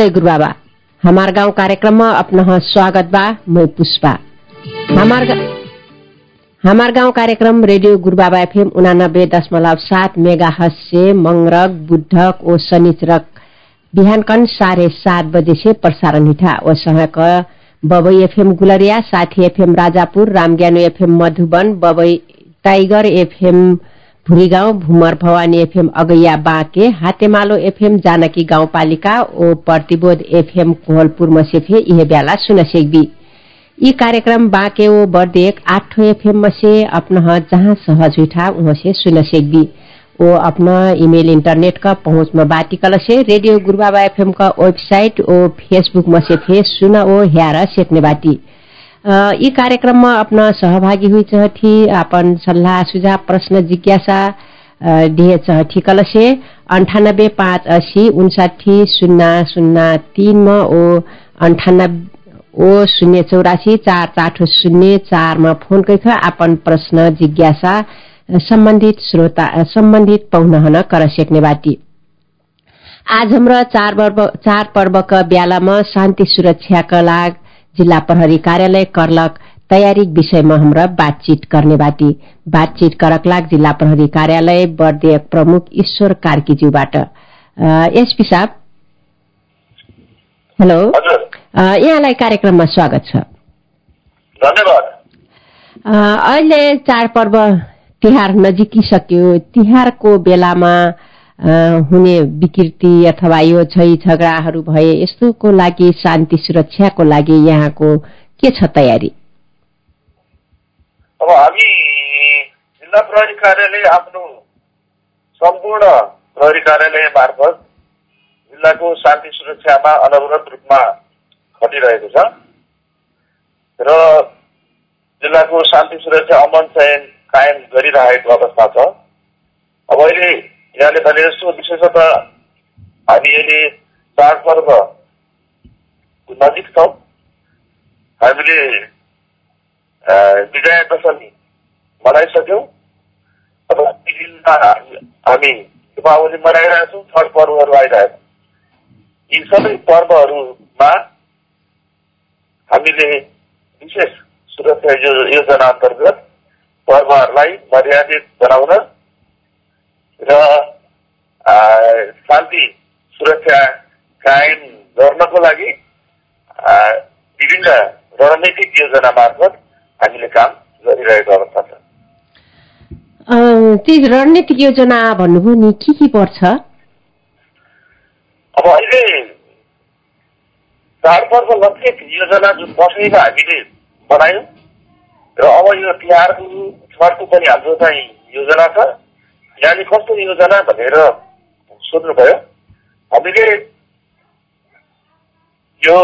जय गुरु बाबा। हमार गांव कार्यक्रम में अपना स्वागत बा मैं पुष्पा। हमार गा- हमार गांव कार्यक्रम रेडियो गुरु बाबा एफएम उनानब्बे दशमलव सात मेगा से मंगरक बुद्धक और शनिचरक। बिहानकन साढे सात बजे से प्रसारण हिठा ओ समय क Babai FM Gulariya Sathi FM Rajapur रामज्ञानो FM Madhuban Babai tiger FM Bhurigaun Bhumar Bhawani FM Agaiya Banke Hatemalo FM Janaki गाउँपालिका ओ प्रतिबोध एफएम कोहलपुर मसेफे इहे बेला सुन सेक्बी यी कार्यक्रम बाँके ओ बर्देक आठो एफएम मसे अपना जहाँ सहज हुइठा उहाँ से सुन सेक्बी ओ अपना इमेल इंटरनेट का पहुंच में बाटी कल से रेडियो गुरुबाबा एफएम का वेबसाइट ओ फेसबुक में से फे सुन ओ ह्यार सेक्ने बाटी। यी कार्यक्रममा अपना सहभागी हुई चहठी अपन सल्लाह सुझाव प्रश्न जिज्ञासा दिए चहठी कलसे अन्ठानब्बे पाँच अस्सी उन्साठी शून्य शून्य तीनमा ओ अन्ठानब्बे ओ शून्य चौरासी चार चार शून्य चारमा फोन कैख अपन प्रश्न जिज्ञासा सम्बन्धित श्रोता सम्बन्धित पहुनहन कर सेक्ने बाटी आज हाम्रो चार पर्व चार पर्वका बेलामा शान्ति सुरक्षाका लागि जिल्ला प्रहरी कार्यालय करलक तयारी विषयमा हाम्रो बातचित गर्ने बाटी। बातचित करक लाग जिल्ला प्रहरी कार्यालय बर्दियक प्रमुख ईश्वर कार्कीज्यूबाट। एसपी साहब। हेलो। यहाँलाई कार्यक्रममा स्वागत छ। धन्यवाद। अहिले चाडपर्व तिहार नजिकिसक्यो। तिहारको बेलामा हुने विकृति अथवा यो झै झगडाहरू भए यस्तोको लागि शान्ति सुरक्षाको लागि यहाँको के छ तयारी? अब हामी जिल्ला प्रहरी कार्यालय आफ्नो सम्पूर्ण प्रहरी कार्यालय मार्फत जिल्लाको शान्ति सुरक्षामा अनवरत रूपमा खटिरहेको छ। र जिल्लाको शान्ति सुरक्षा अमन चयन कायम गरिरहेको अवस्था छ। अब अहिले यहाँले भने जस्तो विशेषतः हामी अहिले चाडपर्व नजिक छौँ हामीले विजया दशमी मनाइसक्यौँ अब हामी- दीपावली मनाइरहेका छौँ छठ पर्वहरू आइरहेका छन्। यी सबै पर्वहरूमा हामीले विशेष सुरक्षा योजना अन्तर्गत पर्वहरूलाई मर्यादित बनाउन र शान्ति सुरक्षा कायम गर्नको लागि विभिन्न रणनीतिक योजना मार्फत हामीले काम गरिरहेको अवस्था छ ती रणनीतिक योजना भन्नुभयो नि के के पर्छ अब अहिले चाडपर्व लक्षित योजना जुन दसैँमा हामीले बनायौँ र अब यो तिहारको छठको पनि हाम्रो चाहिँ योजना छ यहाँले कस्तो योजना भनेर सोध्नुभयो हामीले यो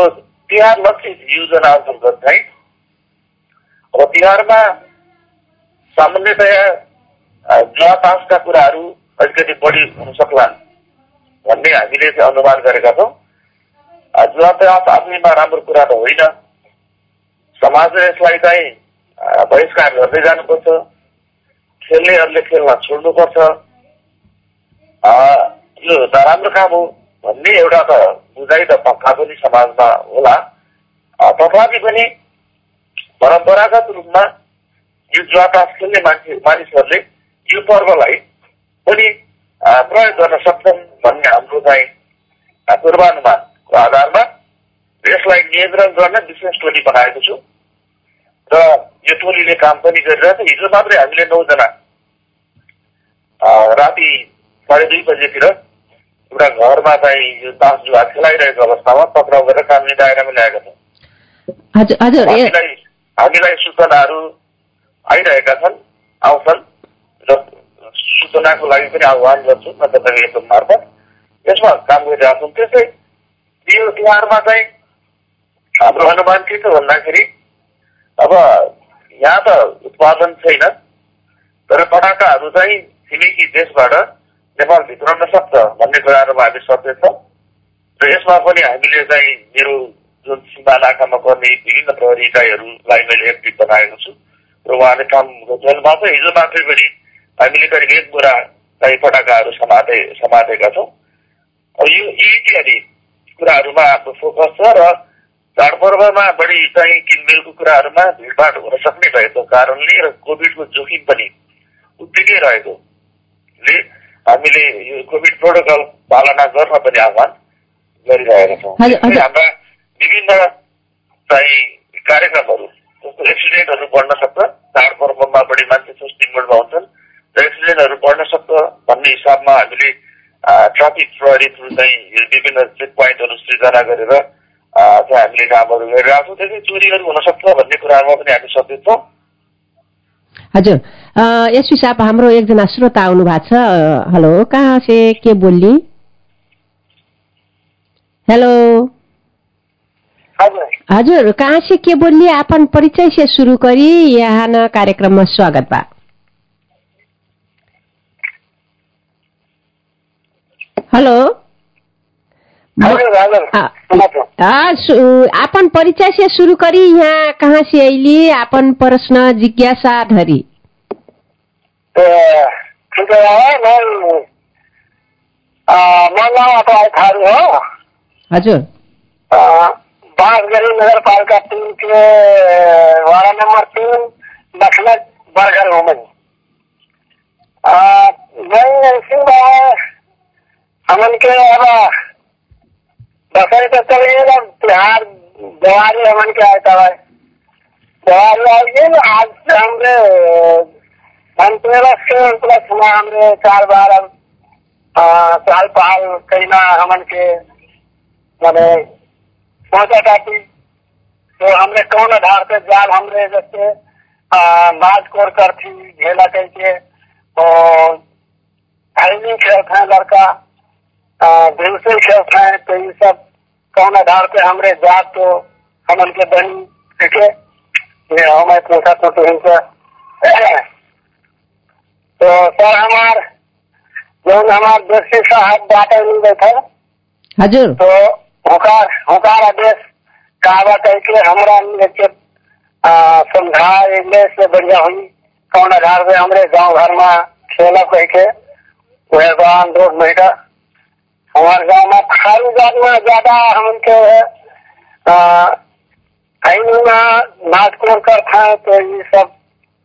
तिहार लक्षित योजना अन्तर्गत चाहिँ अब तिहारमा सामान्यतया जुवा तासका कुराहरू अलिकति बढी हुन सक्लान् भन्ने हामीले चाहिँ अनुमान गरेका छौँ जुवा तास आफैमा राम्रो कुरा त होइन समाजले यसलाई चाहिँ बहिष्कार गर्दै जानुपर्छ खेल्नेहरूले खेल्न छोड्नुपर्छ यो नराम्रो काम हो भन्ने एउटा त बुझाइ त पक्का पनि समाजमा होला तथापि पनि परम्परागत रूपमा यो जुवा तास खेल्ने मान्छे मानिसहरूले यो पर्वलाई पनि प्रयोग गर्न सक्छन् भन्ने हाम्रो चाहिँ पूर्वानुमानको आधारमा यसलाई नियन्त्रण गर्न विशेष टोली बनाएको छु र यो टोलीले काम पनि गरिरहेछ हिजो मात्रै हामीले नौजना राति साढे दुई बजेतिर एउटा घरमा चाहिँ यो तास जुवा खेलाइरहेको अवस्थामा पक्राउ गरेर कानुनी दायरामा ल्याएका छौँ। हामीलाई सूचनाहरू आइरहेका छन् आउँछन् र सूचनाको लागि पनि आह्वान गर्छु म तपाईँको एकदम मार्फत। यसमा काम गरिरहेका छौँ त्यसै यो तिहारमा चाहिँ हाम्रो अनुमान के छ भन्दाखेरि अब यहाँ त उत्पादन छैन तर पटाकाहरू चाहिँ छिमेकी देशबाट नेपाल भित्राउन सक्छ भन्ने कुराहरूमा हामी सचेत छौँ र यसमा पनि हामीले चाहिँ मेरो जुन सीमा नाकामा गर्ने विभिन्न प्रहरी इकाइहरूलाई मैले एक्टिभ बनाएको छु। र उहाँले काम गरिरहनु भएको छ। हिजो मात्रै पनि हामीले करिब एक बोरा चाहिँ पटाकाहरू समाते समातेका छौँ। अब यो यी इत्यादि कुराहरूमा हाम्रो फोकस छ र चाडपर्वमा बढी चाहिँ किनमेलको कुराहरूमा भिडभाड हुन सक्ने भएको कारणले र कोभिडको जोखिम पनि उत्तिकै रहेकोले हामीले यो कोभिड प्रोटोकल पालना गर्न पनि आह्वान गरिरहेका छौँ। हाम्रा विभिन्न चाहिँ कार्यक्रमहरू जस्तो एक्सिडेन्टहरू बढ्न सक्छ चाडपर्वमा बढी मान्छे सुस्ती मुडमा हुन्छन् र एक्सिडेन्टहरू बढ्न सक्छ भन्ने हिसाबमा हामीले ट्राफिक प्रहरी थ्रु चाहिँ विभिन्न चेक पोइन्टहरू सृजना गरेर चाहिँ हामीले कामहरू गरिरहेको छौँ त्यसै चोरीहरू हुन सक्छ भन्ने कुराहरूमा पनि हामी सचेत छौँ हजुर एसपी साहब हाम्रो एकजना श्रोता आउनु भएको छ हेलो कहाँ से के बोली हेलो। हजुर। कहाँ से के बोलिए अपन परिचय से शुरू करी यहाँ न कार्यक्रम में स्वागत बा। हेलो हजुर हजुर आ- सुन्नुहोस् न। आ, सु- आपन परिचय से शुरू करी यहाँ कहाँ से अली आपन प्रश्न जिज्ञासा धरी। हजुर। बाँसगढ़ी नगर पालिका तीन के वार्ड नंबर तीन दक्षिण बरगढ़ हूँ मैं मैं बात हमन के अब दसवीं तक चले गए बिहार जवारी हमन के आए तब जवारी आइए ना आज से हमरे धनतेरस के प्लस में हमरे चार बार हम आ, साल पाल कईना हमन के मैंने पहुंचा टाटी तो हमने कौन आधार पे जाल हमरे जैसे आ, बाज कोर कर थी झेला कह के और हाइलिंग खेलते हैं लड़का बिल्कुल खेलते हैं तो ये सब कौन आधार पे हमरे जात तो हमन के बनी ठीक है? ये हमें पूछा तो तो इनसे तो सर हमार जो हमार दोषी साहब बाटे नहीं बैठे हजुर। तो हुकार हुकार आदेश कावा करके हमरा लेके समझा इले से बढ़िया हुई। कौन आधार पे हमरे गाँव घर में खेला कह के वह दो महीना हमारे गांव में खाली जात में ज्यादा हम के नाटकोर करते हैं तो ये सब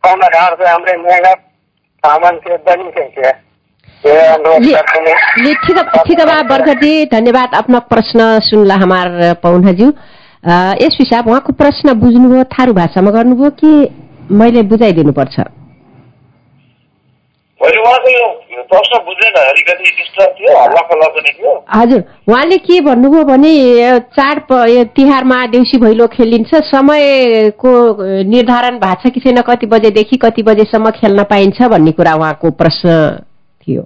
कौन आधार पे हमरे मेहनत हमन के बनी के जी करते हैं जी ठीक है ठीक है बा बरखत जी धन्यवाद अपना प्रश्न सुनला हमार पौनाज्यू एसपी साहब उहाँको प्रश्न बुझ्नुभयो थारू भाषामा गर्नुभयो कि मैले बुझाइदिनुपर्छ हजुर उहाँले के भन्नुभयो भने चाड तिहारमा देउसी भैलो खेलिन्छ समयको निर्धारण भएको छ कि छैन कति बजेदेखि कति बजेसम्म खेल्न पाइन्छ भन्ने कुरा उहाँको प्रश्न थियो।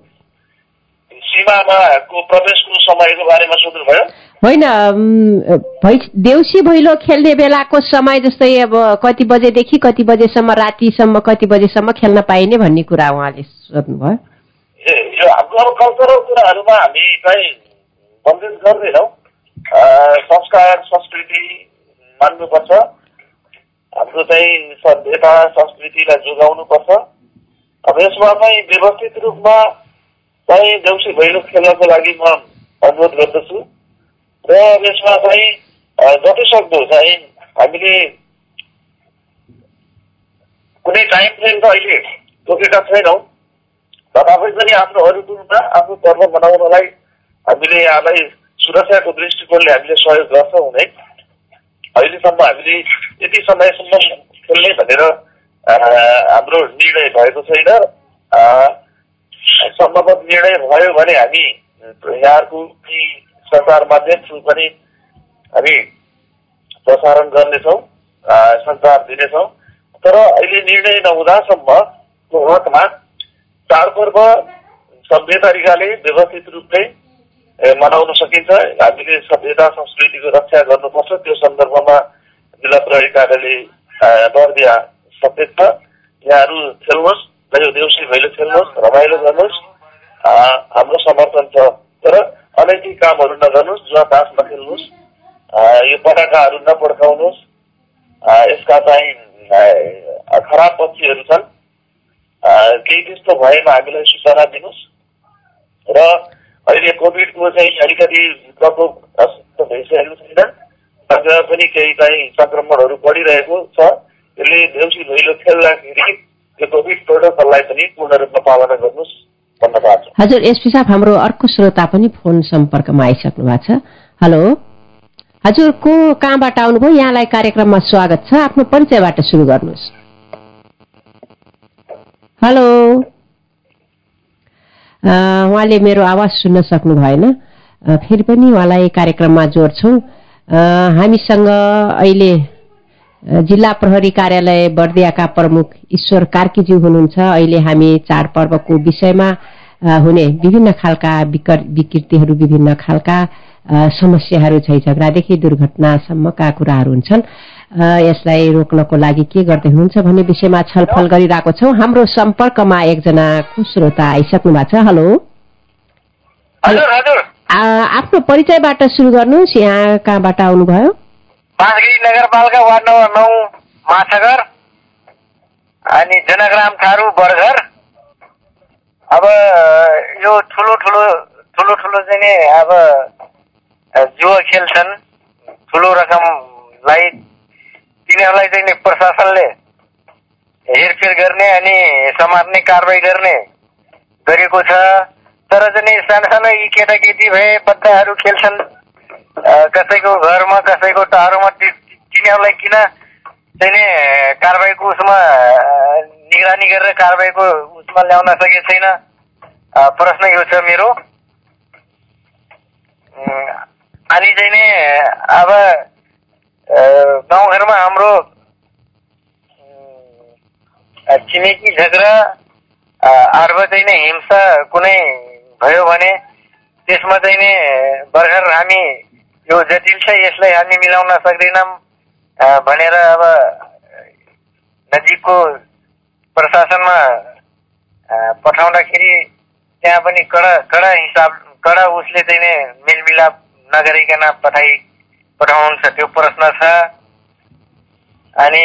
सीमामा प्रवेशको समयको बारेमा सोध्नुभयो? होइन देउसी भैलो खेल्ने बेलाको समय जस्तै अब कति बजेदेखि कति बजेसम्म रातिसम्म कति बजेसम्म खेल्न पाइने भन्ने कुरा उहाँले सोध्नुभयो। ए यो हाम्रो अब कल्चरल कुराहरूमा हामी चाहिँ बन्देज गर्दैनौँ संस्कार संस्कृति मान्नुपर्छ हाम्रो चाहिँ सभ्यता संस्कृतिलाई जोगाउनुपर्छ अब यसमा चाहिँ व्यवस्थित रूपमा चाहिँ देउसी भैलो खेल्नको लागि म अनुरोध गर्दछु र यसमा चाहिँ अ, जतिसक्दो चाहिँ हामीले कुनै टाइम फ्रेम त अहिले तोकेका छैनौँ तथापि पनि आफ्नो अरूमा आफ्नो पर्व मनाउनलाई हामीले यहाँलाई सुरक्षाको दृष्टिकोणले हामीले सहयोग गर्छौँ नै अहिलेसम्म हामीले यति समयसम्म खेल्ने भनेर हाम्रो निर्णय भएको छैन। सम्भवत निर्णय भयो भने हामी यहाँहरूको यी सञ्चार माध्यम थ्रु पनि हामी प्रसारण गर्नेछौँ सञ्चार दिनेछौँ। तर अहिले निर्णय नहुँदासम्मको हकमा चाडपर्व सभ्य तरिकाले व्यवस्थित रूपले मनाउन सकिन्छ। हामीले सभ्यता संस्कृतिको रक्षा गर्नुपर्छ। त्यो सन्दर्भमा जिल्ला प्रहरी कार्यालय बर्दिया सचेत छ यहाँहरू खेल्नुहोस् र यो देउसी भैलो खेल्नुहोस् रमाइलो गर्नुहोस्। हाम्रो समर्थन छ। तर अनैतिक कामहरू नगर्नुहोस् जुवा तास नखेल्नुहोस् यो पटाकाहरू नपड्काउनुहोस्। यसका चाहिँ खराब पक्षीहरू छन्। केही त्यस्तो भएमा हामीलाई सूचना दिनुहोस्। र अहिले कोभिडको चाहिँ अलिकति प्रकोप भइसकेको छैन। अझ पनि केही चाहिँ सङ्क्रमणहरू बढिरहेको छ। यसले देउसी भैलो खेल्दाखेरि त्यो कोभिड प्रोटोकललाई पनि पूर्ण रूपमा पालना गर्नुहोस्। हजुर एसपी साहब हाम्रो अर्को श्रोता पनि फोन सम्पर्कमा आइसक्नु भएको छ। हेलो। हजुर को कहाँबाट आउनुभयो? यहाँलाई कार्यक्रममा स्वागत छ। आफ्नो परिचयबाट सुरु गर्नुहोस्। हेलो। उहाँले मेरो आवाज सुन्न सक्नु भएन। फेरि पनि उहाँलाई कार्यक्रममा जोड्छौँ। हामीसँग अहिले जिल्ला प्रहरी कार्यालय बर्दियाका प्रमुख ईश्वर कार्कीज्यू हुनुहुन्छ। अहिले हामी चाडपर्वको विषयमा हुने विभिन्न खालका विकृतिहरू विभिन्न खालका समस्याहरू झै झगडादेखि दुर्घटनासम्मका कुराहरू हुन्छन्। यसलाई रोक्नको लागि के गर्दै हुनुहुन्छ भन्ने विषयमा छलफल गरिरहेको छौँ। हाम्रो सम्पर्कमा एकजना श्रोता आइसक्नु भएको छ। हेलो। आफ्नो परिचयबाट सुरु गर्नुहोस्। यहाँ कहाँबाट आउनुभयो? नगरपालिका वार्ड नम्बर नौ माछागर अनि जनग्राम थारू बर्गर अब यो ठुलो ठुलो ठुलो ठुलो चाहिँ नि अब जुवा खेल्छन् ठुलो रकमलाई तिनीहरूलाई चाहिँ प्रशासनले हेरफेर गर्ने अनि समात्ने कारवाही गर्ने गरेको छ। तर चाहिँ सानो सानो यी केटाकेटी भए बच्चाहरू खेल्छन्। कसैको घरमा कसैको टाढोमा तिनीहरूलाई किन चाहिँ कारवाहीको उसमा निगरानी गरेर कारवाहीको उसमा ल्याउन सकेको छैन? प्रश्न यो छ मेरो। अनि चाहिँ अब गाउँघरमा हाम्रो छिमेकी झगडा अर्ब चाहिँ नि हिंसा कुनै भयो भने त्यसमा चाहिँ नि भर्खर हामी यो जटिल छ यसलाई हामी मिलाउन सक्दैनौँ भनेर अब नजिकको प्रशासनमा पठाउँदाखेरि त्यहाँ पनि कडा कडा हिसाब कडा उसले चाहिँ नि मेलमिलाप नगरिकन पठाइ पठाउनुहुन्छ त्यो प्रश्न छ। अनि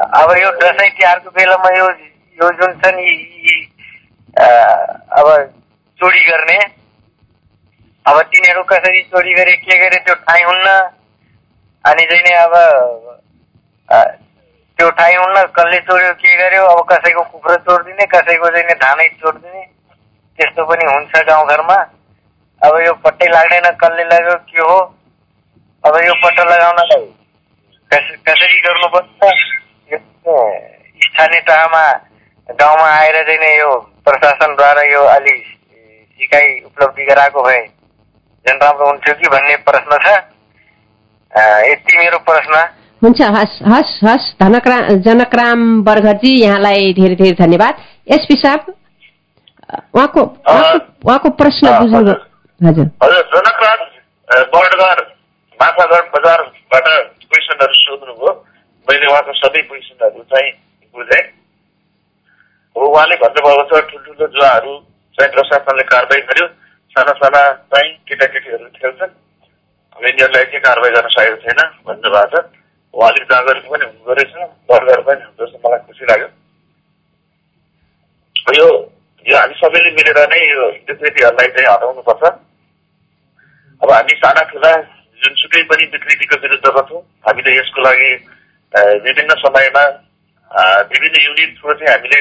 अब यो दसैँ तिहारको बेलामा यो यो जुन छ नि अब चोरी गर्ने अब तिनीहरू कसरी चोरी गरे के गरे त्यो थाहै हुन्न। अनि चाहिँ नि अब त्यो थाहै हुन्न कसले चोर्यो के गर्यो अब कसैको कुखुरो चोरिदिने कसैको चाहिँ नि धानै चोरिदिने त्यस्तो पनि हुन्छ गाउँघरमा। अब यो पट्टै लाग्दैन कसले लाग्यो के हो। अब यो पट्टा लगाउनलाई कस कसरी गर्नुपर्छ? स्थानीय तहमा गाउँमा आएर चाहिँ नि यो प्रशासनद्वारा यो अलि सिकाइ उपलब्धि गराएको भए झन् राम्रो हुन्थ्यो कि भन्ने प्रश्न छ। यति मेरो प्रश्न। हुन्छ हस् हस् हस् धनक्रा जनकराम बर्गरजी यहाँलाई धेरै धेरै धन्यवाद। एसपी साहब उहाँको उहाँको प्रश्न बुझ्नु हजुर। हजुर। हजुर जनकराज माछागढ बजारबाट क्वेसनहरू सोध्नुभयो मैले उहाँको सबै क्वेसनहरू चाहिँ बुझेँ। अब उहाँले भन्नुभएको छ ठुल्ठुलो जुवाहरू चाहिँ प्रशासनले कारवाही गर्यो। साना साना चाहिँ केटाकेटीहरू खेल्छन्। अब यिनीहरूलाई के कारवाही गर्न सकेको छैन भन्नुभएको छ। उहाँले जाँगरेको पनि हुँदो रहेछ बर्गर पनि हुँदो रहेछ मलाई खुसी लाग्यो। यो यो हामी सबैले मिलेर नै यो विकृतिहरूलाई चाहिँ हटाउनुपर्छ। अब हामी साना ठुला जुनसुकै पनि विकृतिको विरुद्धमा छौँ हामीले यसको लागि विभिन्न समयमा विभिन्न युनिट थ्रु चाहिँ हामीले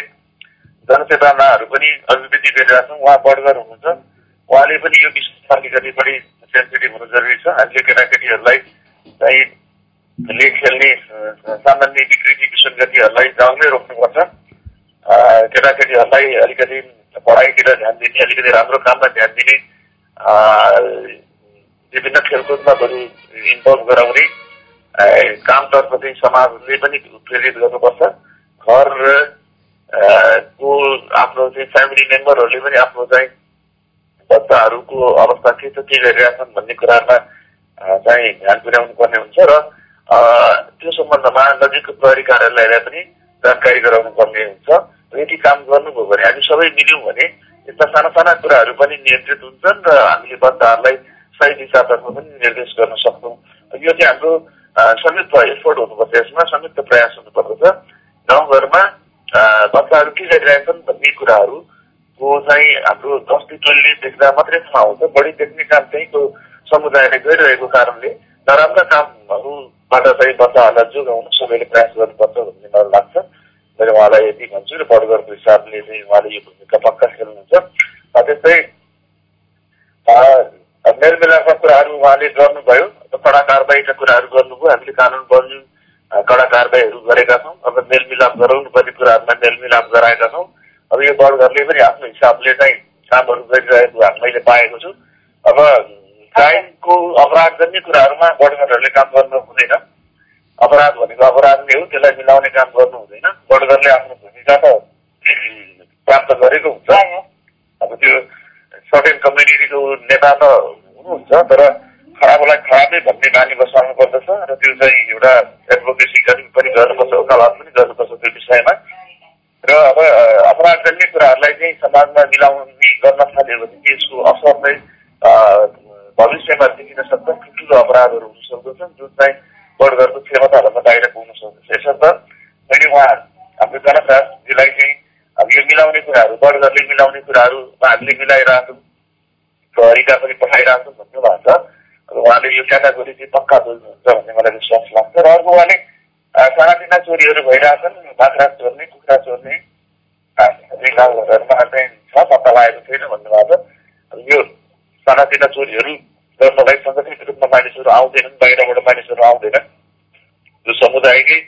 जनचेतनाहरू पनि अभिवृद्धि गरिरहेका छौँ। उहाँ बडगर हुनुहुन्छ उहाँले पनि यो विषयमा अलिकति बढी सेन्सिटिभ हुनु जरुरी छ। हामीले केटाकेटीहरूलाई चाहिँ ले खेल्ने सामान्य विकृति विसङ्गतिहरूलाई गाउँमै रोक्नुपर्छ। केटाकेटीहरूलाई अलिकति पढाइतिर ध्यान दिने अलिकति राम्रो काममा ध्यान दिने विभिन्न खेलकुदमा बरु इन्भल्भ गराउने कामतर्फ चाहिँ समाजले पनि प्रेरित गर्नुपर्छ। घर को आफ्नो चाहिँ फ्यामिली मेम्बरहरूले पनि आफ्नो चाहिँ बच्चाहरूको अवस्था के छ के गरिरहेछन् भन्ने कुरामा चाहिँ ध्यान पुर्याउनु पर्ने हुन्छ र त्यो सम्बन्धमा नजिकको प्रहरी कार्यालयलाई पनि जानकारी गराउनु पर्ने हुन्छ। र यदि काम गर्नुभयो भने हामी सबै मिल्यौँ भने यस्ता साना साना कुराहरू पनि नियन्त्रित हुन्छन् र हामीले बच्चाहरूलाई सही दिशातर्फ पनि निर्देश गर्न सक्छौँ। यो चाहिँ हाम्रो संयुक्त एफोर्ट हुनुपर्छ यसमा संयुक्त प्रयास हुनुपर्दछ गाउँघरमा बच्चाहरू के गरिरहेछन् भन्ने कुराहरू को चाहिँ हाम्रो दस टोलीले देख्दा मात्रै थाहा हुन्छ। बढी देख्ने काम चाहिँ त्यो समुदायले गरिरहेको कारणले नराम्रा कामहरूबाट चाहिँ बच्चाहरूलाई जोगाउन सबैले प्रयास गर्नुपर्छ भन्ने मलाई लाग्छ। मैले उहाँलाई यति भन्छु र बडगरको हिसाबले चाहिँ उहाँले यो भूमिका पक्का खेल्नुहुन्छ। त्यस्तै मेलमिलापका कुराहरू उहाँले गर्नुभयो कडा कारवाहीका कुराहरू गर्नुभयो। हामीले कानुन अ, कडा कारवाहीहरू गरेका छौँ। अब मेलमिलाप गराउनु पर्ने कुराहरूमा मेलमिलाप गराएका छौँ। अब यो बडघरले पनि आफ्नो हिसाबले चाहिँ कामहरू गरिरहेको मैले पाएको छु। अब क्राइमको अपराधजन्य कुराहरूमा बडघरहरूले काम गर्नु हुँदैन। अपराध भनेको अपराध नै हो त्यसलाई मिलाउने काम गर्नु हुँदैन। बडघरले आफ्नो भूमिका त प्राप्त गरेको हुन्छ। अब त्यो सर्टेन कम्युनिटीको नेता त हुनुहुन्छ तर खराबलाई खराबै भन्ने बानी बसाल्नु पर्दछ र त्यो चाहिँ एउटा एडभोकेसी पनि गर्नुपर्छ वकालत पनि गर्नुपर्छ त्यो विषयमा। र अब अपराधजन्य कुराहरूलाई चाहिँ समाजमा मिलाउने गर्न थाल्यो भने यसको असर चाहिँ भविष्यमा देखिन सक्छ ठुल्ठुलो अपराधहरू हुन सक्दछन् जुन चाहिँ बडगरको क्षमताभन्दा बाहिर पुग्न सक्दछ। यसर्थ मैले उहाँ हाम्रो जनताजीलाई चाहिँ यो मिलाउने कुराहरू बडगरले मिलाउने कुराहरू हामीले मिलाइरहेछौँ प्रहरीका पनि पठाइरहेछौँ भन्नु भएको छ उहाँले यो क्याटागोरी चाहिँ पक्का बुझ्नुहुन्छ भन्ने मलाई विश्वास लाग्छ। र अर्को उहाँले सानातिना चोरीहरू भइरहेछन् बाख्रा चोर्ने कुखुरा चोर्ने गाउँघरहरूमा चाहिँ छ पत्ता लागेको छैन भन्नुभएको छ। यो सानातिना चोरीहरू गर्नलाई सङ्गठित रूपमा मानिसहरू आउँदैनन् बाहिरबाट मानिसहरू आउँदैनन्। जो समुदायकै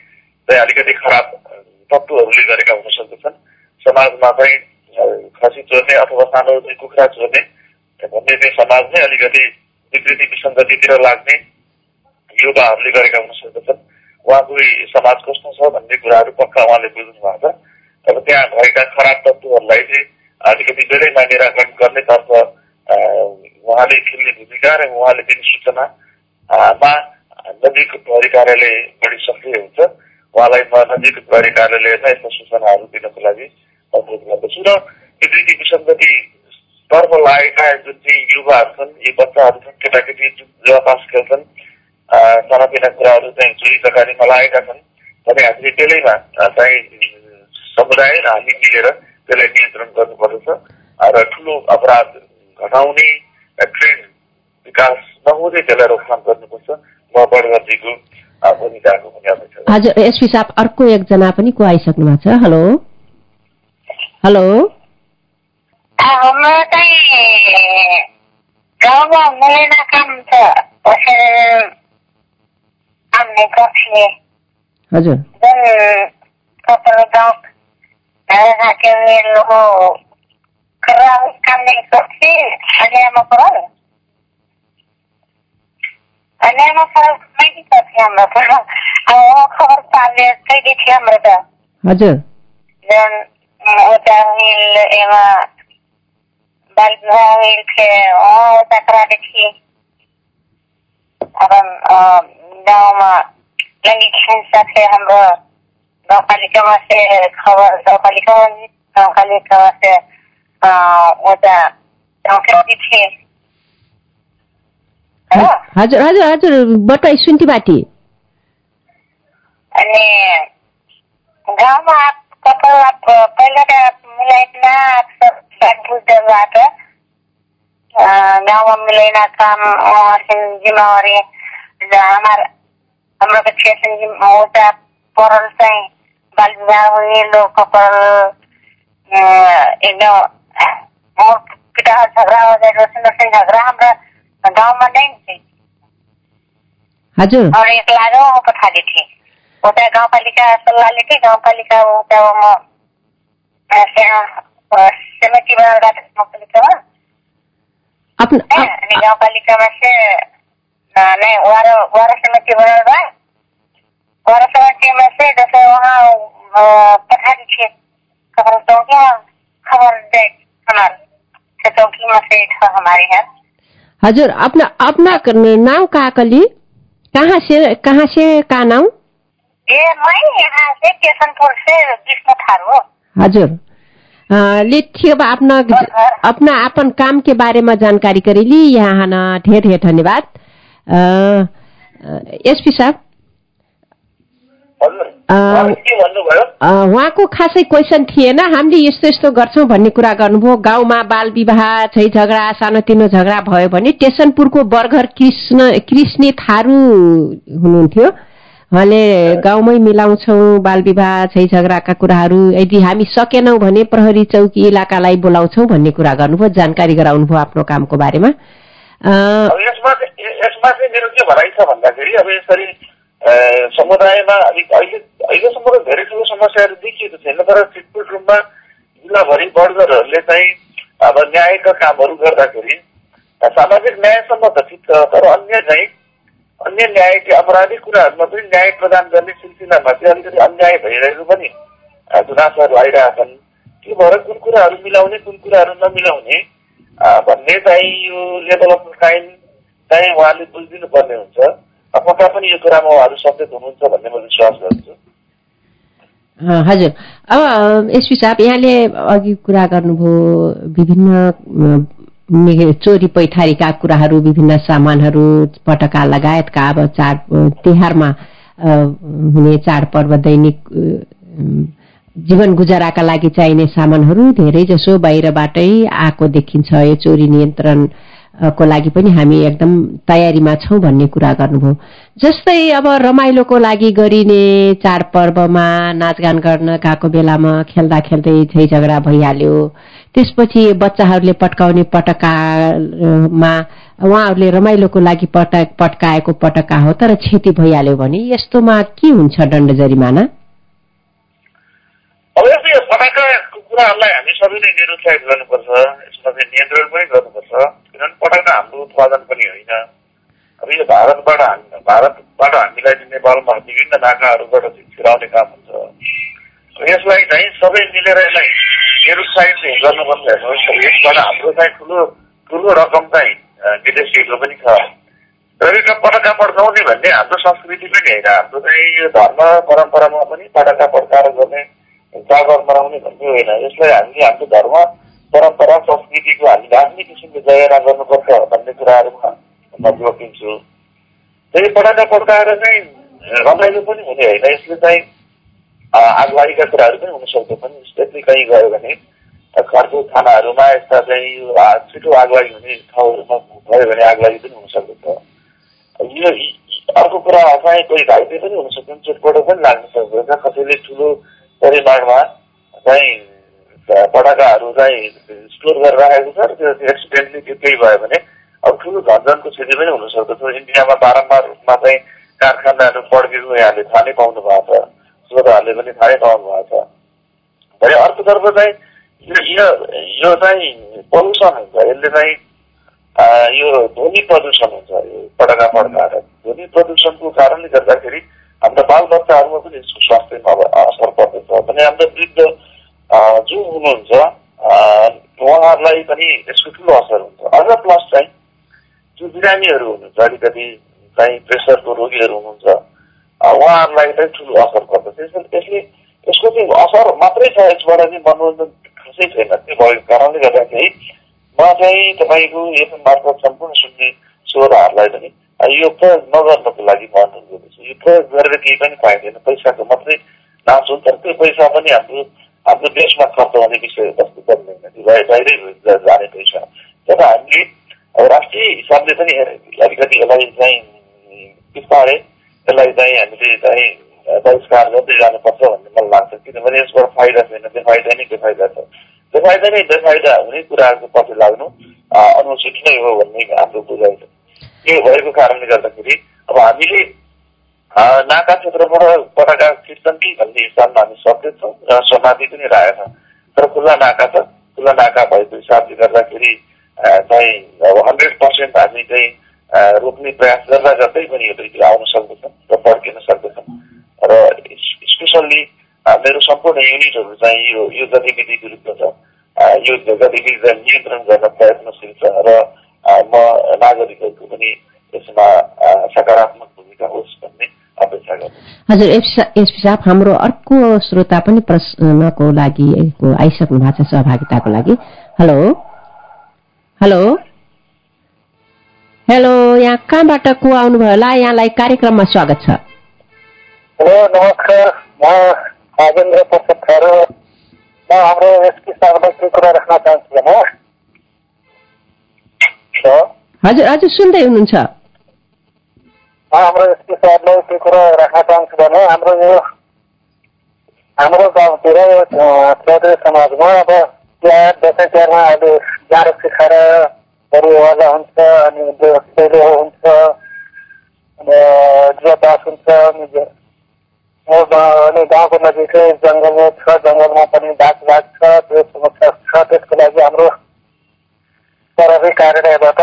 चाहिँ अलिकति खराब तत्त्वहरूले गरेका हुन सक्दछन् समाजमा चाहिँ खसी चोर्ने अथवा सानो चाहिँ कुखुरा चोर्ने भन्ने चाहिँ समाज नै अलिकति विकृति विसङ्गतितिर लाग्ने युवाहरूले गरेका हुन सक्दछन्। उहाँको समाज कस्तो छ भन्ने कुराहरू पक्का उहाँले बुझ्नु भएको छ। अब त्यहाँ भएका खराब तत्त्वहरूलाई चाहिँ अलिकति धेरै मानिराखण गर्नेतर्फ उहाँले खेल्ने भूमिका र उहाँले दिने सूचना अ, मा नजिक प्रहरी कार्यालय बढी सक्रिय हुन्छ। उहाँलाई नजिक प्रहरी कार्यालयमा यस्ता सूचनाहरू दिनको लागि अनुरोध गर्दछु र विकृति विसङ्गति तर्फ लागेका जुन चाहिँ युवाहरू छन् यी बच्चाहरू छन् केटाकेटी जुन जुवा पास खेल्छन् अ, सानातिना कुराहरू चाहिँ चोरी चकारीमा लागेका छन् भने हामीले त्यसैमा चाहिँ समुदाय र हामी मिलेर त्यसलाई नियन्त्रण गर्नुपर्दछ र ठुलो अपराध घटाउने ट्रेन्ड विकास नहुँदै त्यसलाई रोकथाम गर्नुपर्छ। म बडगरजीको अ, भूमिकाको पनि अपेक्षा। हजुर एसपी साहब अर्को एकजना पनि को आइसक्नु भएको छ। हेलो। हेलो हाम्रो चाहिँ गाउँमा मिलेन काम छ पसेर हामीले गर्थे हजुर जुन कपल गाउँ ढाके लोगो खराब काम नहीं करते अन्यायमा पर अन्यायमा पर नहीं हिल थियो उता कराटे थिए अब गाउँमा लैङ्गिक हिंसा थियो हाम्रो गाउँपालिकामा से खबर गाउँपालिकामा गाउँपालिकामा से उता गाउँपालिका थिए हजुर हजुर हजुर बताइ सुन्ती बाटी। अनि गाउँमा कपाल पहिला त मिलाइकन बुझ्दैबाट गाउँमा मिलाइन काम सिन जिम्मेवारी हाम्रो हाम्रो क्षेत्र जिम्मा उता परल चाहिँ बाल विवाह हुने लोग कपाल एकदम पिता झगडा हो जाए रोशन रोशन झगडा हाम्रो गाउँमा नै थियो हजुर और एक लागो वो पठाली थी उता गाउँपालिका सल्लाह लेके गाउँपालिका उता म समिति बनाउँदा गाउँपालिकामा आफ्नो अनि गाउँपालिकामा चाहिँ नै वारो वारो समिति बनाउँदा वारो समितिमा चाहिँ जैसे वहाँ पठाली थी खबर चौकी खबर दे हमारे चौकी में से था हमारे यहाँ हजुर अपना अपना नाम का कली कहाँ से कहाँ से का नाम हजुर। ले बा अपना अपना अपन काम के बारे में जानकारी करेली यहाँ न ढेर ढेर धन्यवाद। एसपी साहब? उहाँको खासै क्वेसन थिएन। हामीले यस्तो यस्तो गर्छौँ भन्ने कुरा गर्नुभयो। गाउँमा बाल विवाह छै झगडा सानोतिनो झगडा भयो भने टेसनपुरको बर्गर कृष्ण कृष्ण थारू हुनुहुन्थ्यो। उहाँले गाउँमै मिलाउँछौँ बाल विवाह छै झगडाका कुराहरू यदि हामी सकेनौँ भने प्रहरी चौकी इलाकालाई बोलाउँछौँ भन्ने कुरा गर्नुभयो जानकारी गराउनुभयो आफ्नो कामको बारेमा। यसमा यसमा चाहिँ मेरो के भनाइ छ भन्दाखेरि अब यसरी समुदायमा अलिक अहिले अहिलेसम्म त धेरै ठुलो समस्याहरू देखिएको छैन तर छिटपुट रूपमा जिल्लाभरि वर्गरहरूले चाहिँ अब न्यायका कामहरू गर्दाखेरि सामाजिक न्यायसम्म त ठिक छ तर अन्य चाहिँ अन्य न्याय अपराधिक कुराहरूमा पनि न्याय प्रदान गर्ने सिलसिलामा चाहिँ अलिकति अन्याय भइरहेको पनि गुनासोहरू आइरहेछन् के भएर कुन कुराहरू मिलाउने कुन कुराहरू नमिलाउने भन्ने चाहिँ यो लेभल अफ क्राइम चाहिँ उहाँले बुझिदिनु पर्ने हुन्छ पक्का पनि यो कुरामा उहाँहरू सचेत हुनुहुन्छ भन्ने म विश्वास गर्छु। हजुर। अब एसपी साहब यहाँले अघि कुरा गर्नुभयो विभिन्न चोरी पैठारीका कुराहरू विभिन्न सामानहरू पटका लगायतका अब चाड तिहारमा हुने चाडपर्व दैनिक जीवन गुजाराका लागि चाहिने सामानहरू धेरै जसो बाहिरबाटै आएको देखिन्छ। यो चोरी नियन्त्रण को लागि पनि हामी एकदम तयारीमा छौँ भन्ने कुरा गर्नुभयो। जस्तै अब रमाइलोको लागि गरिने चाडपर्वमा नाचगान गर्न गएको बेलामा खेल्दा खेल्दै झै झगडा भइहाल्यो। त्यसपछि बच्चाहरूले पट्काउने पटकामा उहाँहरूले रमाइलोको लागि पटक पट्काएको पटका हो तर क्षति भइहाल्यो भने यस्तोमा के हुन्छ दण्ड जरिमाना पटाकाको कुराहरूलाई हामी सबैले निरुत्साहित गर्नुपर्छ यसमा चाहिँ नियन्त्रण पनि गर्नुपर्छ। किनभने पटाका हाम्रो उत्पादन पनि होइन। अब यो भारतबाट हामी भारतबाट हामीलाई चाहिँ नेपालमा विभिन्न नाकाहरूबाट छिराउने काम हुन्छ। यसलाई चाहिँ सबै मिलेर यसलाई निरुत्साहित गर्नुपर्छ। हेर्नुहोस् यसबाट हाम्रो चाहिँ ठुलो ठुलो रकम चाहिँ विदेशीको पनि छ। र यो पटाका पड्काउने भन्ने हाम्रो संस्कृति पनि होइन। हाम्रो चाहिँ यो धर्म परम्परामा पनि पटाका पड्काएर गर्ने जागर मनाउने भन्ने होइन। यसलाई हामीले हाम्रो धर्म परम्परा संस्कृतिको हामीले आफ्नै किसिमले जयरा गर्नुपर्छ भन्ने कुराहरूमा म जोड दिन्छु त्यही पटाका पड्काएर चाहिँ रमाइलो पनि हुने होइन। यसले चाहिँ आगलागीका कुराहरू पनि हुनसक्छ पनि। स्पेसली कहीँ गयो भने घरको खानाहरूमा यस्ता चाहिँ छिटो आगलागी हुने ठाउँहरूमा भयो भने आगलागी पनि हुन सक्दछ यो अर्को कुरा चाहिँ कोही घाइते पनि हुन सक्छन् चोटपटक पनि लाग्न सक्दछ कसैले ठुलो परिमाणमा चाहिँ पटाकाहरू चाहिँ स्टोर गरेर राखेको छ र त्यो एक्सिडेन्टली त्यो केही भयो भने अब ठुलो धनजनको क्षति पनि हुन सक्दछ। इन्डियामा बारम्बार रूपमा चाहिँ कारखानाहरू पड्केको यहाँले थाहा नै पाउनु भएको छ। श्रोताहरूले पनि थाहै पाउनु भएको छ। भने अर्कोतर्फ चाहिँ यो यो चाहिँ पल्युसन हुन्छ। यसले चाहिँ यो ध्वनि प्रदूषण हुन्छ। यो पटका पड्काएर ध्वनि प्रदूषणको कारणले गर्दाखेरि हाम्रा बालबच्चाहरूमा पनि यसको स्वास्थ्यमा अब असर पर्दछ भने हाम्रो वृद्ध जो हुनुहुन्छ उहाँहरूलाई पनि यसको ठुलो असर हुन्छ अझ प्लस चाहिँ जो बिरामीहरू हुनुहुन्छ अलिकति चाहिँ प्रेसरको रोगीहरू हुनुहुन्छ उहाँहरूलाई चाहिँ ठुलो असर पर्दछ यसले यसको चाहिँ असर मात्रै छ यसबाट चाहिँ मनोरञ्जन खासै छैन त्यो भएको कारणले गर्दाखेरि म चाहिँ तपाईँको एफएम मार्फत सम्पूर्ण सुन्ने श्रोताहरूलाई पनि यो प्रयोग नगर्नको लागि म अनुरोध गर्दछु यो प्रयोग गरेर केही पनि पाइँदैन। पैसाको मात्रै नाच हुन्छ। त्यो पैसा पनि हाम्रो हाम्रो देशमा खर्च हुने विषय वस्तु बन्दैन बाहिर जाने पैसा तर हामीले अब राष्ट्रिय हिसाबले पनि अलिकति यसलाई चाहिँ बिस्तारै यसलाई चाहिँ हामीले चाहिँ बहिष्कार गर्दै जानुपर्छ भन्ने मलाई लाग्छ। किनभने यसबाट फाइदा छैन बेफाइदा नै बेफाइदा छ। बेफाइदा नै बेफाइदा हुने कुराहरूको पछि लाग्नु अनुचित नै हो भन्ने हाम्रो बुझाइ छ। यो भएको कारणले गर्दाखेरि अब हामीले नाका क्षेत्रबाट पटाका खिच्छन् कि भन्ने हिसाबमा हामी सचेत छौँ र समाधि पनि राखेका छौँ। तर खुल्ला नाका छ। खुल्ला नाका भएको हिसाबले गर्दाखेरि चाहिँ अब हन्ड्रेड पर्सेन्ट हामी चाहिँ रोक्ने प्रयास गर्दा गर्दै पनि यो दुईटी आउन सक्दछन् र फर्किन सक्दछन्। र स्पेसल्ली मेरो सम्पूर्ण युनिटहरू चाहिँ यो यो गतिविधि विरुद्ध छ। यो गतिविधिलाई नियन्त्रण गर्न प्रयत्नशील छ र म नागरिकहरूको पनि यसमा सकारात्मक भूमिका होस् भन्ने अपेक्षा गर्छु। हजुर एसपी साहब हाम्रो अर्को श्रोता पनि प्रश्नको लागि को आइसक्नु भएको छ सहभागिताको लागि। हेलो? हेलो? हेलो यहाँ कहाँबाट को आउनुभयो होला? यहाँलाई कार्यक्रममा स्वागत छ। हेलो नमस्कार। म राजेन्द्र प्रसाद खैरो म हाम्रो एसपी साहबलाई केही कुरा राख्न चाहन्छु भने हजुर हजुर सुन्दै हुनुहुन्छ। हाम्रो एसपी साहबलाई केही कुरा राख्न चाहन्छु भने हाम्रो यो हाम्रो गाउँतिर चौधरी समाजमा अब तिहार दसैँ तिहारमा अहिले जाडो खाएर परिवार हुन्छ अनि सेलो हुन्छ अनि जुवातास हुन्छ अनि जो- अनि गाउँको नजिकै जङ्गल छ जङ्गलमा पनि बाघ बाघ छ त्यो समस्या छ त्यसको लागि हाम्रो प्रहरी कार्यालयबाट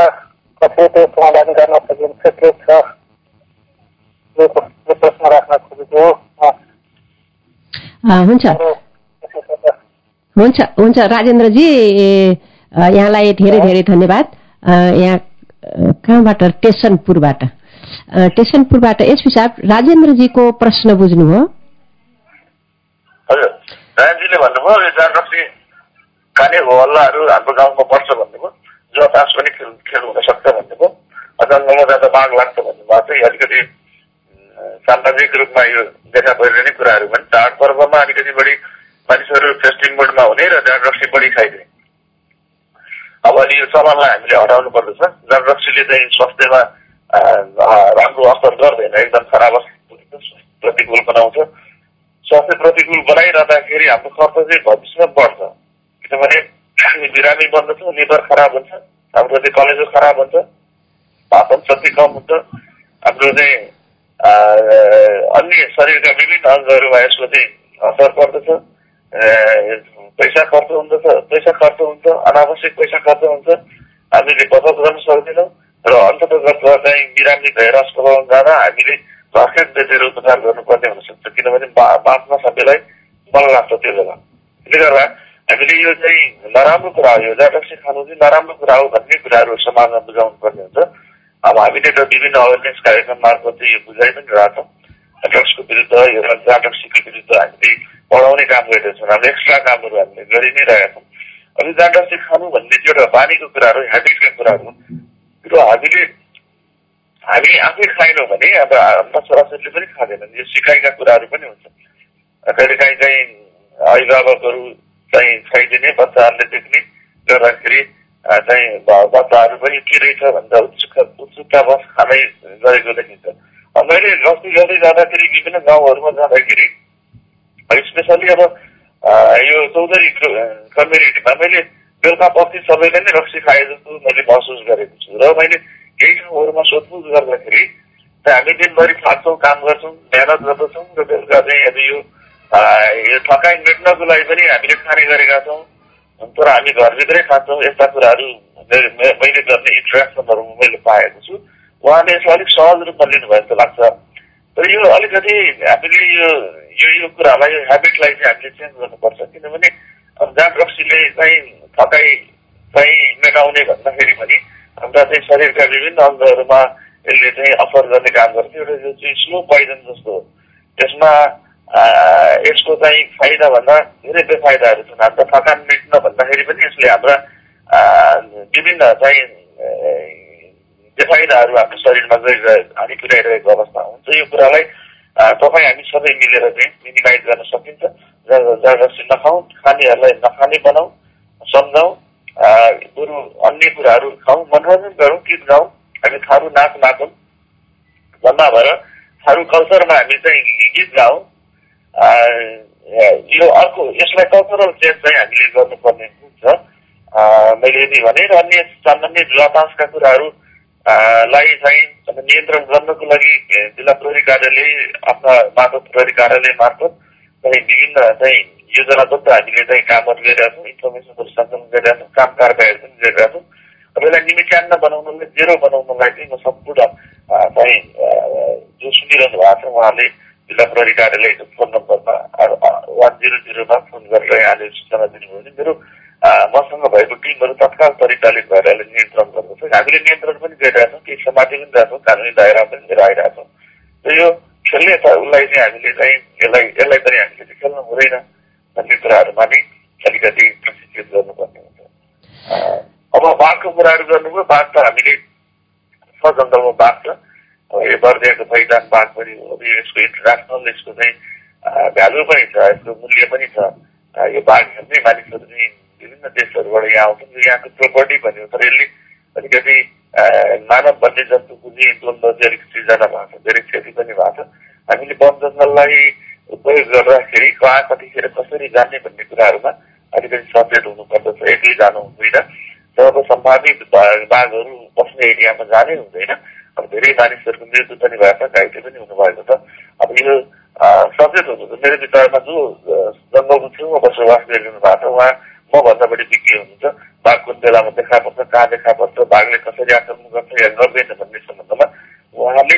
त्यो समाधान गर्न सकिन्छ के छ। यो प्रश्न राख्न खोजेको हो। हुन्छ। हुन्छ हुन्छ। राजेन्द्रजी यहाँलाई धेरै धेरै धन्यवाद। अ, यहाँ कहाँबाट? टेसनपुरबाट। अ, टेसनपुरबाट एसपी साहब राजेन्द्रजीको प्रश्न बुझ्नुभयो हजुर। नारायणजीले भन्नुभयो यो जाँड रक्सी खाने हो हल्लाहरू हाम्रो गाउँमा पर्छ भन्नुभयो। जो तास पनि खेल खेल हुन सक्छ भन्नुभयो जङ्गलमा जाँदा बाघ लाग्छ भन्नुभएको चाहिँ अलिकति सामाजिक रूपमा यो देखा परिरहने कुराहरू पनि चाडपर्वमा अलिकति बढी मानिसहरू फेस्टिभ मुडमा हुने र रक्सी बढी खाइदिने। अब अनि यो चलनलाई हामीले हटाउनु पर्दछ। रक्सीले चाहिँ स्वास्थ्यमा राम्रो असर गर्दैन। एकदम खराब प्रतिकूल बनाउँछ। स्वास्थ्य प्रतिकूल बनाइरहँदाखेरि हाम्रो खर्च चाहिँ भविष्यमा बढ्छ। किनभने हामी बिरामी बन्दछ लिभर खराब हुन्छ हाम्रो चाहिँ कलेजो खराब हुन्छ पाचन शक्ति कम हुन्छ हाम्रो चाहिँ अन्य शरीरका विभिन्न अङ्गहरूमा यसको चाहिँ असर पर्दछ पैसा खर्च हुँदछ पैसा खर्च हुन्छ अनावश्यक पैसा खर्च हुन्छ हामीले बचत गर्न सक्दैनौँ र अन्ततगत चाहिँ बिरामी भएर अस्पतालमा जाँदा हामीले भर्खर बेचेर उपचार गर्नुपर्ने हुनसक्छ किनभने बाँच्न सबैलाई मन लाग्छ त्यो बेला। त्यसले गर्दा हामीले यो चाहिँ नराम्रो कुरा हो यो जाटक्सी खानु चाहिँ नराम्रो कुरा हो भन्ने कुराहरू समाजमा बुझाउनु पर्ने हुन्छ। अब हामीले त विभिन्न अवेरनेस कार्यक्रम मार्फत चाहिँ यो बुझाइ पनि रहेछौँ ड्रग्सको विरुद्ध यो जाटक्सीको विरुद्ध हामीले पढाउने काम गरिरहेछौँ हाम्रो एक्स्ट्रा कामहरू हामीले गरि नै रहेका छौँ। अब जाटक्सी खानु भन्ने चाहिँ एउटा बानीको कुराहरू हेबिटका कुराहरू र हामीले हामी आफै खाएनौँ भने अब हाम्रा छोराछोरीले पनि खाँदैनन्। यो सिकाइका कुराहरू पनि हुन्छ कहिले काहीँ चाहिँ अभिभावकहरू चाहिँ खाइदिने बच्चाहरूले देख्ने गर्दाखेरि चाहिँ बच्चाहरू पनि के रहेछ भनेर उत्सुक उत्सुकतावश खानै गरेको देखिन्छ। अब मैले गस्ती गर्दै जाँदाखेरि विभिन्न गाउँहरूमा जाँदाखेरि स्पेसल्ली अब यो चौधरी कम्युनिटीमा मैले बेलुका पछि सबैले नै रक्सी खाए जस्तो मैले महसुस गरेको छु र मैले केही ठाउँहरूमा सोधपुछ गर्दाखेरि हामी दिनभरि खान्छौँ काम गर्छौँ मेहनत गर्दछौँ र बेलुका चाहिँ यदि यो यो थकाइ मेट्नको लागि पनि हामीले खाने गरेका छौँ। तर हामी घरभित्रै खान्छौँ। यस्ता कुराहरू मैले गर्ने इन्ट्रेक्सनहरू मैले पाएको छु। उहाँले यसलाई अलिक सहज रूपमा लिनुभयो जस्तो लाग्छ। तर यो अलिकति हामीले यो यो यो कुरालाई यो हेबिटलाई चाहिँ हामीले चेन्ज गर्नुपर्छ। किनभने जाँड रक्सीले चाहिँ थकाइ चाहिँ मेटाउने भन्दाखेरि पनि हाम्रा चाहिँ शरीरका विभिन्न अङ्गहरूमा यसले चाहिँ असर गर्ने काम गर्छ। एउटा यो चाहिँ स्लो पोइजन जस्तो हो। यसमा आह, यसको चाहिँ फाइदा भन्दा धेरै बेफाइदाहरू छन्। हाम्रो थकान मेट्न भन्दाखेरि पनि यसले हाम्रा विभिन्न चाहिँ बेफाइदाहरू हाम्रो शरीरमा गइरहे हानि पुर्याइरहेको अवस्था हुन्छ। यो कुरालाई तपाईँ हामी सबै मिलेर चाहिँ मिनिमाइज गर्न सकिन्छ। जबरजस्ती नखाउँ खानेहरूलाई नखाने बनाऊ सम्झाउँ बरु अन्य कुराहरू खाउँ मनोरञ्जन गरौँ गीत गाउँ हामी थारू नाच नाचौँ। जम्मा भएर थारू कल्चरमा हामी चाहिँ गीत गाउँ यो अर्को यसलाई कल्चरल चेन्ज चाहिँ हामीले गर्नुपर्ने हुन्छ। मैले यदि भने र अन्य सामान्य जुवातासका कुराहरू लाई चाहिँ नियन्त्रण गर्नको लागि जिल्ला प्रहरी कार्यालय आफ्ना माधव प्रहरी कार्यालय मार्फत चाहिँ विभिन्न चाहिँ योजनाबद्ध हामीले चाहिँ कामहरू गरिरहेका छौँ इन्फर्मेसनहरू सञ्चालन गरिरहेका छौँ काम कारबाहीहरू पनि गरिरहेका छौँ। अब यसलाई निमित्यान्न बनाउनलाई जेरो बनाउनलाई चाहिँ म सम्पूर्ण चाहिँ जो सुनिरहनु भएको छ उहाँले जिल्ला प्रहरी कार्यालयको फोन नम्बरमा वान जिरो जिरोमा फोन गरेर यहाँले सूचना दिनुभयो भने मेरो मसँग भएको टिमहरू तत्काल तरिकाले गएर यसलाई नियन्त्रण गर्दछ। हामीले नियन्त्रण पनि गरिरहेका छौँ केही समाति पनि रहेका छौँ कानुनी दायरा पनि लिएर आइरहेका छौँ र यो खेल्ने छ उसलाई चाहिँ हामीले चाहिँ यसलाई यसलाई पनि हामीले चाहिँ खेल्नु हुँदैन भन्ने कुराहरूमा नै अलिकति प्रशिक्षित गर्नुपर्ने हुन्छ। अब बाघको कुराहरू गर्नुभयो बाघ त हामीले छ जङ्गलमा बाघ छ बर्दियाको भैदान बाग पनि हो। यसको इन्टरनेसनल यसको चाहिँ भ्यालु पनि छ यसको मूल्य पनि छ। यो बाघ हेर्ने मानिसहरू चाहिँ विभिन्न देशहरूबाट यहाँ आउँछन्। यो यहाँको प्रोपर्टी भन्यो तर यसले अलिकति मानव वन्य जन्तुको चाहिँ द्वन्द्व अलिक सृजना भएको छ। धेरै क्षति पनि भएको छ। हामीले वन जङ्गललाई उपयोग गर्दाखेरि कहाँ कतिखेर कसरी जाने भन्ने कुराहरूमा अलिकति सचेत हुनुपर्दछ। एक्लै जानु हुँदैन। जब सम्भावित बाघहरू बस्ने एरियामा जानै हुँदैन धेरै मानिसहरूको मृत्यु पनि भएको छ घाइते पनि हुनुभएको छ। अब यो सचेत हुनुहुन्छ मेरो विचारमा जो जङ्गलको छेउमा बसोबास गरिरहनु भएको छ उहाँ मभन्दा बढी विज्ञ हुनुहुन्छ। बाघ कुन बेलामा देखा पर्छ कहाँ देखा पर्छ बाघले कसरी आक्रमण गर्छ या गर्दैन भन्ने सम्बन्धमा उहाँले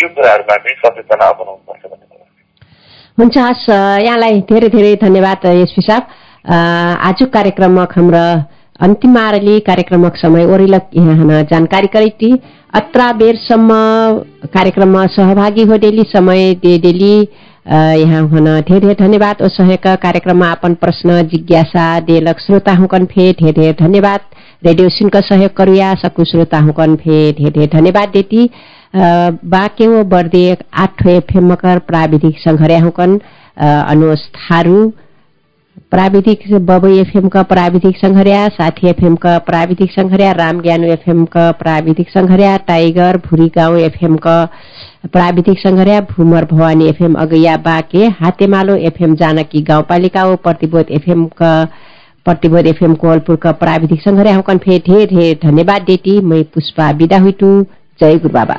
यो कुराहरूमा चाहिँ सचेतना अपनाउनुपर्छ भन्ने हुन्छ हस् यहाँलाई धेरै धेरै धन्यवाद एसपी साहब। आजको कार्यक्रममा हाम्रो अन्तिम आरली कार्यक्रमक समय ओरिलक यहाँ जानकारी करेक्टी अत्रा बेरसम्म कार्यक्रममा सहभागी हो डेली समय दे डेली यहाँ हुन धेरै धेरै धन्यवाद। ओ सहयोग कार्यक्रममा अपन प्रश्न जिज्ञासा देलक श्रोता हुकन फे धेरै धेरै धन्यवाद। रेडियो सिनको सहयोग करुया सकु श्रोता हुकन फे धेरै धेरै धन्यवाद देती। बाक्यो बर्दे आठ एफएम मकर प्राविधिक संघर्या हुकन अनुस थारू। प्राविधिक बबई एफएम का प्राविधिक संघर्या साथी एफएम का प्राविधिक संघर्या राम ज्ञानु एफएम का प्राविधिक संघर्या टाइगर भुरी गाउँ एफएम का प्राविधिक संघर्या भूमर भवानी एफएम अगैया बाके हातेमालो एफएम जानकी गाउँपालिका हो प्रतिबोध एफएम का प्रतिबोध एफएम कोवलपुर का प्राविधिक संघर्या हुकन फे ढेर धन्यवाद देती मै पुष्पा विदा हुइटु जय गुरु बाबा।